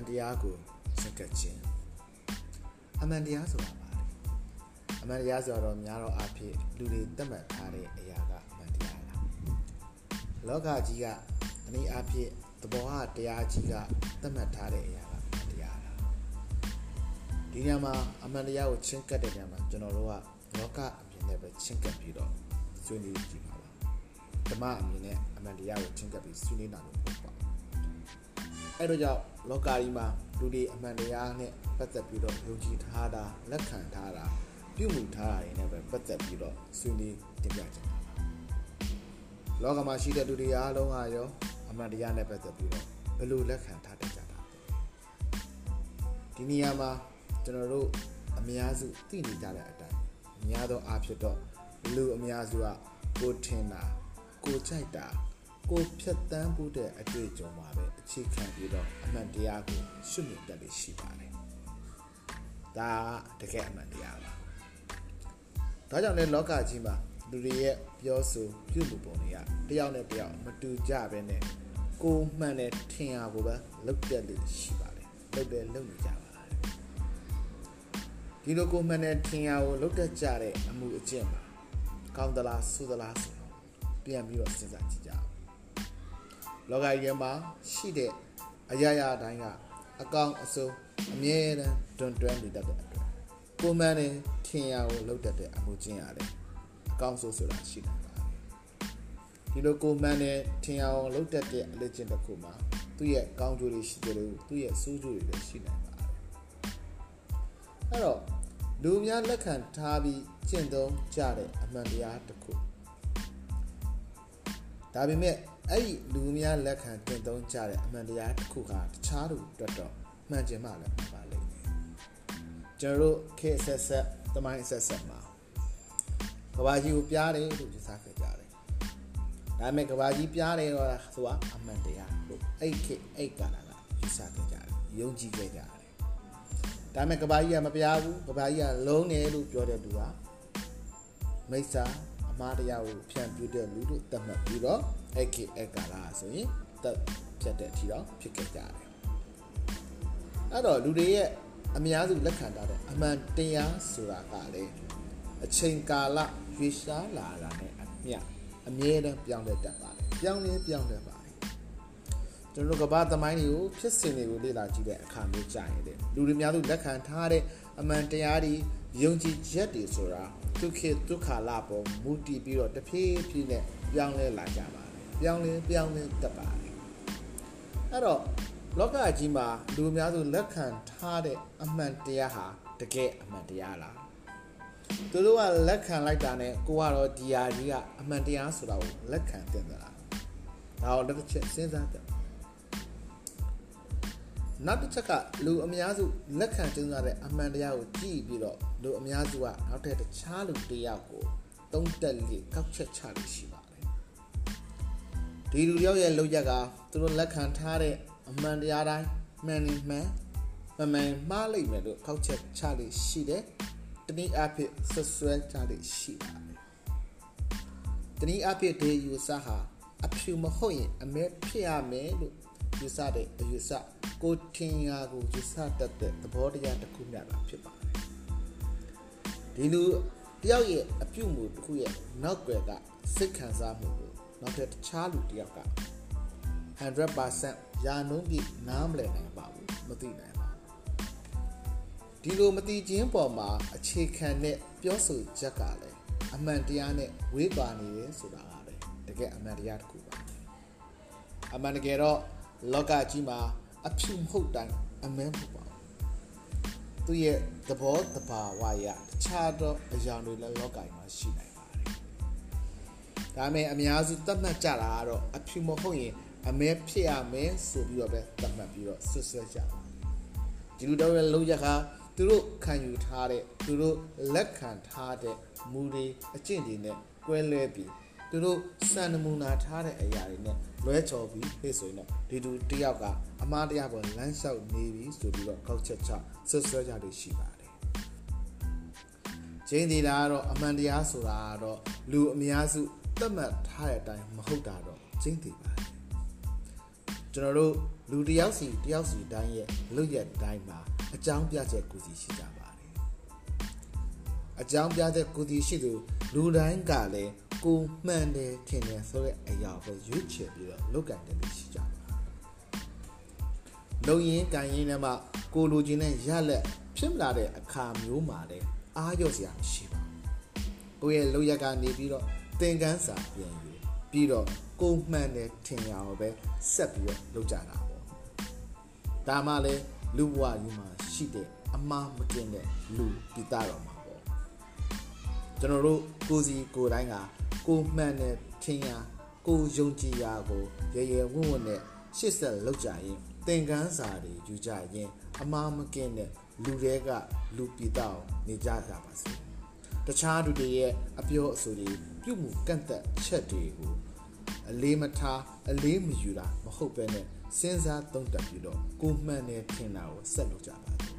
န်တရားကိုစက္ကတ်ခြင်းအမှန်တရားဆိုတာပါလေအမှန်တရားဆိုတော့များတော့အဖြစ်လူတွေသတ်မှတ်ထားတဲ့အရာကအမှန်တရားလားလောကကြီးကအနည်းအဖြစ်သဘောဟာတရားကြီးကသတ်မှတ်ထားတဲ့အရာကအမှန်တရားလားဒီညမှာအမှန်တရားကိုချင်းကပ်တဲ့ညမှာကျွန်တော်တို့ကလောကအမြင်နဲ့ပဲချင်းကပ်ပြီးတော့ဆွေးနွေးကြည့်ပါပါဓမ္မအမြင်နဲ့အမှန်တရားကိုချင်းကပ်ပြီးဆွေးနွေးတာလို့ပေါ့ပါ အဲ့တော့ကြောင့်လောကကြီးမှာလူတွေအမှန်တရားနဲ့ပတ်သက်ပြီးတော့ယုံကြည်ထားတာလက်ခံထားတာပြုမှုထားတာတွေနဲ့ပဲပတ်သက်ပြီးတော့ဆွေးနွေးတင်ပြချင်တာပါလောကမှာရှိတဲ့လူတွေအားလုံးကရောအမှန်တရားနဲ့ပတ်သက်ပြီးတော့ဘယ်လိုလက်ခံထားတတ်ကြတာဒီနေရာမှာကျွန်တော်တို့အများစုသိနေကြတဲ့အတိုင်းအများသောအားဖြင့်တော့လူအများစုကကိုထင်တာကိုကြိုက်တာ ကိုဖြတ်တန်းဖို့တဲ့အတွေ့အကြုံမှာပဲအခြေခံပြီးတော့အမှန်တရားကိုရှုမြင်တတ်လို့ရှိပါတယ်။ဒါကတကယ်အမှန်တရားပါ။ဒါကြောင့်လည်းလောကကြီးမှာလူတွေရဲ့ပြောဆိုပြုမှုပုံတွေကတယောက်နဲ့တယောက်မတူကြဘဲနဲ့ကိုမှန်တဲ့ထင်ရကိုပဲလောက်တက်လို့ရှိပါတယ်။လောက်တယ်လုံနေကြပါတယ်။ဒီလိုကိုမှန်တဲ့ထင်ရကိုလောက်တက်ကြတဲ့အမှုအကျင့်ပါ။ကောင်းသလားဆိုသလားဆိုတော့ပြန်ပြီးတော့စဉ်းစားကြည့်ကြအောင် လောကကြီးမှာရှိတဲ့အရာရာတိုင်းကအကောင်အစိုးအမြဲတမ်းတွန်တွန်းနေတတ်တဲ့အတွက်ကိုမန်းနဲ့ထင်ရကိုလှုပ်တတ်တဲ့အမှုချင်းရတယ်အကောင်ဆိုဆိုတာရှိနေပါတယ်ဒီလိုကိုမန်းနဲ့ထင်ရအောင်လှုပ်တတ်တဲ့အလက်ချင်းတစ်ခုမှာသူ့ရဲ့ကောင်းကျိုးတွေရှိတယ်လို့သူ့ရဲ့ဆိုးကျိုးတွေလည်းရှိနေပါတယ်အဲ့တော့လူများလက်ခံထားပြီးကျင့်သုံးကြတဲ့အမှန်တရားတစ်ခုဒါပေမဲ့ အဲ့ဒီလူများလက်ခံတင်သုံးကြတဲ့အမှန်တရားတစ်ခုကတခြားသူအတွက်တော့မှန်ကျင်မှလည်းပါလိမ့်မယ်ကျွန်တော်တို့ခေတ်ဆက်ဆက်တမိုင်းဆက်ဆက်မှာကဘာကြီးကိုပြားတယ်လို့ယူဆခဲ့ကြတယ်ဒါပေမဲ့ကဘာကြီးပြားတယ်တော့ဆိုတာအမှန်တရားလို့အဲ့ခေတ်အဲ့ကာလကယူဆခဲ့ကြတယ်ယုံကြည်ခဲ့ကြတယ်ဒါပေမဲ့ကဘာကြီးကမပြားဘူးကဘာကြီးကလုံးတယ်လို့ပြောတဲ့သူကမိစ္ဆာအ မားတရားကိုဖြန့်ပြတဲ့လူတို့တတ်မှတ်ပြီးတော့အဲ့ကိအဲ့ကာလာဆိုရင်တက်ဖြတ်တဲ့အထိတော့ဖြစ်ခဲ့ကြတယ်အဲ့တော့လူတွေရဲ့အများစုလက်ခံထားတဲ့အမှန်တရားဆိုတာကလေအချိန်ကာလရွေးရှားလာတာနဲ့အမျှအမြဲတမ်းပြောင်းလဲတတ်ပါတယ်ပြောင်းလဲပြောင်းလဲပါတယ်ကျွန်တော်တို့ကဘာသမိုင်းတွေကိုဖြစ်စဉ်တွေကိုလေ့လာကြည့်တဲ့အခါမျိုးကြာရင်တဲ့လူတွေများစုလက်ခံထားတဲ့အမှန်တရားတွေ ယုံကြည်ချက်တွေဆိုတာဒုက္ခဒုက္ခလာပေါ်မူတည်ပြီးတော့တဖြည်းဖြည်းနဲ့ပြောင်းလဲလာကြပါတယ်ပြောင်းလဲပြောင်းလဲတတ်ပါတယ်အဲ့တော့လောကကြီးမှာလူအများစုလက်ခံထားတဲ့အမှန်တရားဟာတကယ်အမှန်တရားလားသူတို့ကလက်ခံလိုက်တာနဲ့ကိုကတော့ဒီဟာကြီးကအမှန်တရားဆိုတာကိုလက်ခံတင်သလားဒါတော့တစ်ချက်စဉ်းစားတယ် နောက်တစ်ချက်ကလူအများစုလက်ခံကျင်းစားတဲ့အမှန်တရားကိုကြည့်ပြီးတော့လူအများစုကနောက်ထပ်တခြားလူတယောက်ကိုတုံးတက်လေးကောက်ချက်ချလို့ရှိပါတယ်ဒီလူတယောက်ရဲ့လောက်ရက်ကသူတို့လက်ခံထားတဲ့အမှန်တရားတိုင်းမှန်နေမှန်မမှန်မှားလိမ့်မယ်လို့ကောက်ချက်ချလို့ရှိတယ်တနည်းအားဖြင့်ဆွဆွဲချလို့ရှိပါတယ်တနည်းအားဖြင့်ဒီယူဆဟာအဖြူမဟုတ်ရင်အမဲဖြစ်ရမယ်လို့ ယူဆတဲ့အယူဆကိုထင်ရာကိုယူဆတတ်တဲ့သဘောတရားတစ်ခုများတာဖြစ်ပါတယ်ဒီလူတယောက်ရဲ့အပြုတ်မှုတစ်ခုရဲ့နောက်ွယ်ကစိတ်ခံစားမှုကိုနောက်ထပ်တခြားလူတယောက်က100%ယာနှုံးပြည့်နားမလည်နိုင်ပါဘူးမသိနိုင်ပါဘူးဒီလိုမသိခြင်းပေါ်မှာအခြေခံတဲ့ပြောဆိုချက်ကလည်းအမှန်တရားနဲ့ဝေးပါနေတယ်ဆိုတာကလည်းတကယ်အမှန်တရားတစ်ခုပါအမှန်တကယ်တော့ လောကကြီးမှာအဖြူမဟုတ်တိုင်းအမဲမဟုတ်ပါဘူးသူရဲ့သဘောတဘာဝရတခြားသောအရာတွေလည်းလောကကြီးမှာရှိနိုင်ပါတယ်ဒါပေမဲ့အများစုသတ်မှတ်ကြတာကတော့အဖြူမဟုတ်ရင်အမဲဖြစ်ရမယ်ဆိုပြီးတော့ပဲသတ်မှတ်ပြီးတော့ဆွဆွဲကြပါဒီလိုတော့လုံးရခါသူတို့ခံယူထားတဲ့သူတို့လက်ခံထားတဲ့မူတွေအကျင့်တွေနဲ့ကွဲလဲပြီး သူတို့စံနမူနာထားတဲ့အရာတွေနဲ့လွဲချော်ပြီးဖြစ်ဆိုရင်တော့ဒီသူတယောက်ကအမားတရားပေါ်လမ်းလျှောက်နေပြီဆိုပြီးတော့ကောက်ချက်ချဆွဆွဲကြလို့ရှိပါတယ်။ဂျင်းဒီလာကတော့အမှန်တရားဆိုတာကတော့လူအများစုသတ်မှတ်ထားတဲ့အတိုင်းမဟုတ်တာတော့ဂျင်းဒီပါတယ်။ကျွန်တော်တို့လူတစ်ယောက်စီတစ်ယောက်စီတိုင်းရဲ့လွတ်ရက်တိုင်းမှာအကြောင်းပြချက်ကိုစီရှိကြပါတယ်အကြောင်းပြချက်ကိုစီရှိသူလူတိုင်းကလည်း ကိုမှန်တယ်ထင်တယ်ဆိုတဲ့အရာကိုရွေးချယ်ပြီးတော့လုပ်ကန်တယ်လို့ရှိကြတယ်လုံရင်ကန်ရင်နဲ့မှကိုလူချင်းနဲ့ရလက်ဖြစ်လာတဲ့အခါမျိုးမှာလည်းအားရစရာမရှိပါဘူးကိုရဲ့လုံရက်ကနေပြီးတော့သင်ကန်းစာပြန်ယူပြီးတော့ကိုမှန်တယ်ထင်ရအောင်ပဲဆက်ပြီးတော့လုပ်ကြတာပေါ့ဒါမှလည်းလူဘဝယူမှာရှိတဲ့အမှားမကင်းတဲ့လူပိတာတော်မှာပေါ့ကျွန်တော်တို့ကိုစီကိုတိုင်းက ကိုမှန်တဲ့ထင်ရကိုယုံကြည်ရာကိုရေရေဝံ့ဝံ့နဲ့ရှစ်ဆက်လောက်ကြရင်သင်ကန်းစာတွေယူကြရင် အမားမကင်းတဲ့လူတွေကလူပီတောက်နေကြကြပါစေတခြားသူတွေရဲ့အပြောအဆိုတွေပြုမှုကန့်သက်ချက်တွေကိုအလေးမထားအလေးမယူတာမဟုတ်ပဲနဲ့စဉ်းစားသုံးသပ်ပြီးတော့ကိုမှန်တဲ့ထင်တာကိုဆက်လုပ်ကြပါ